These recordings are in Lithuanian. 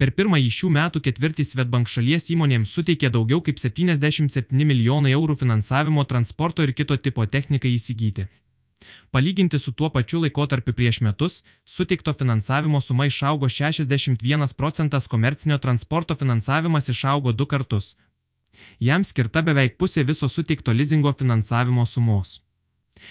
Per pirmąjį šių metų ketvirtį Svetbank šalies įmonėms suteikė daugiau kaip 77 milijonai eurų finansavimo transporto ir kito tipo technikai įsigyti. Palyginti su tuo pačiu laikotarpiu prieš metus, suteikto finansavimo suma išaugo 61 procentas, komercinio transporto finansavimas išaugo du kartus. Jam skirta beveik pusė viso suteikto lizingo finansavimo sumos.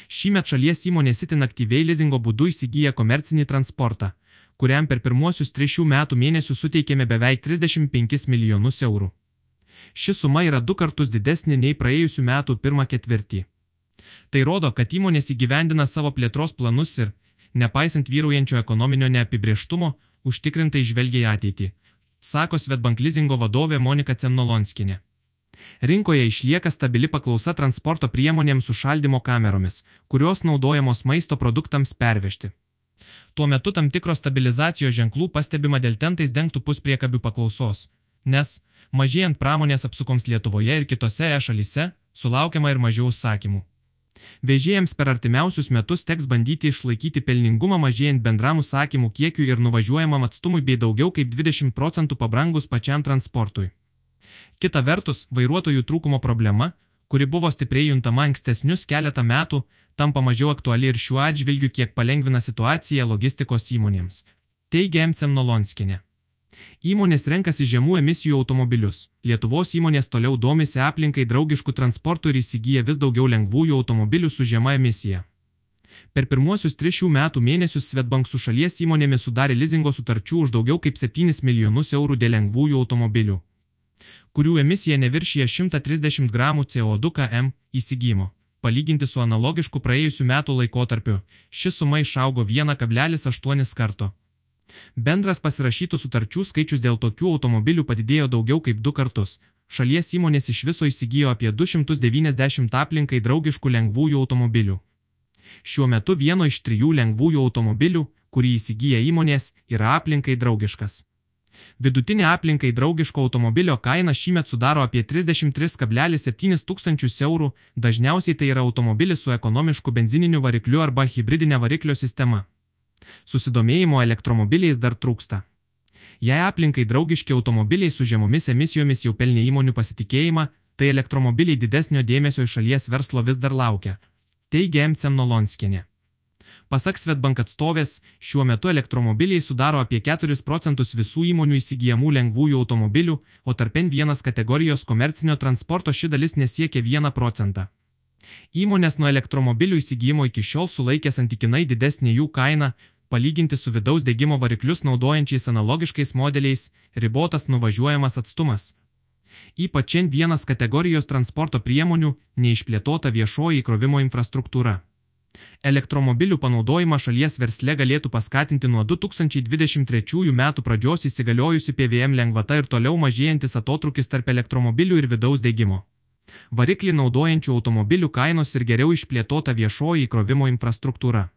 Šįmet šalies įmonės itin aktyviai lizingo būdu įsigyja komercinį transportą, kuriam per pirmuosius trešių metų mėnesius suteikėme beveik 35 milijonus eurų. Ši suma yra du kartus didesnė nei praėjusių metų pirmą ketvirtį. Tai rodo, kad įmonės įgyvendina savo plėtros planus ir, nepaisant vyraujančio ekonominio neapibrieštumo, užtikrintai žvelgia į ateitį, sako Svetbank lizingo vadovė Monika Cemnolonskinė. Rinkoje išlieka stabili paklausa transporto priemonėms su šaldimo kameromis, kurios naudojamos maisto produktams pervežti. Tuo metu tam tikro stabilizacijos ženklų pastebima dėl tentais dengtų puspriekabių paklausos, nes, mažėjant pramonės apsukoms Lietuvoje ir kitose e šalyse, sulaukiama ir mažiau užsakymų. Vežėjams per artimiausius metus teks bandyti išlaikyti pelningumą mažėjant bendram užsakymų kiekiui ir nuvažiuojamam atstumui bei daugiau kaip 20 procentų pabrangus pačiam transportui. Kita vertus, vairuotojų trūkumo problema, kuri buvo stipriai juntama ankstesnius keletą metų, tampa mažiau aktuali ir šiuo atžvilgiu kiek palengvina situaciją logistikos įmonėms. Teigia M. Nolonskinė. Įmonės renkasi žemų emisijų automobilius. Lietuvos įmonės toliau domisi aplinkai draugiškų transportų ir įsigyja vis daugiau lengvųjų automobilių su žema emisija. Per pirmuosius tris šių metų mėnesius Svetbank su šalies įmonėmis sudarė lizingo sutarčių už daugiau kaip 7 milijonus eurų dėl lengvųjų automobilių, kurių emisija neviršyje 130 gramų CO2 km įsigymo. Palyginti su analogišku praėjusiu metų laikotarpiu, ši suma išaugo 1,8 karto. Bendras pasirašytų sutarčių skaičius dėl tokių automobilių padidėjo daugiau kaip du kartus. Šalies įmonės iš viso įsigijo apie 290 aplinkai draugiškų lengvųjų automobilių. Šiuo metu vieno iš trijų lengvųjų automobilių, kurį įsigyja įmonės, yra aplinkai draugiškas. Vidutinė aplinkai draugiško automobilio kaina šįmet sudaro apie 33,7 tūkstančius eurų, dažniausiai tai yra automobilis su ekonomišku benzininiu varikliu arba hybridinė variklio sistema. Susidomėjimo elektromobiliais dar trūksta. Jei aplinkai draugiški automobiliai su žemomis emisijomis jau pelnė įmonių pasitikėjimą, tai elektromobiliai didesnio dėmesio iš šalies verslo vis dar laukia, teigia MC Nolonskinė. Pasak Svetbank atstovės, šiuo metu elektromobiliai sudaro apie 4 procentus visų įmonių įsigijamų lengvųjų automobilių, o tarp N1 kategorijos komercinio transporto ši dalis nesiekia 1 procentą. Įmonės nuo elektromobilių įsigijimo iki šiol sulaikė santykinai didesnį jų kainą, palyginti su vidaus degimo variklius naudojančiais analogiškais modeliais, ribotas nuvažiuojamas atstumas. Ypač N1 kategorijos transporto priemonių neišplėtota viešoji įkrovimo infrastruktūra. Elektromobilių panaudojimą šalies versle galėtų paskatinti nuo 2023 metų pradžios įsigaliojusi PVM lengvata ir toliau mažėjantis atotrukis tarp elektromobilių ir vidaus degimo variklį naudojančių automobilių kainos ir geriau išplėtota viešoji įkrovimo infrastruktūra.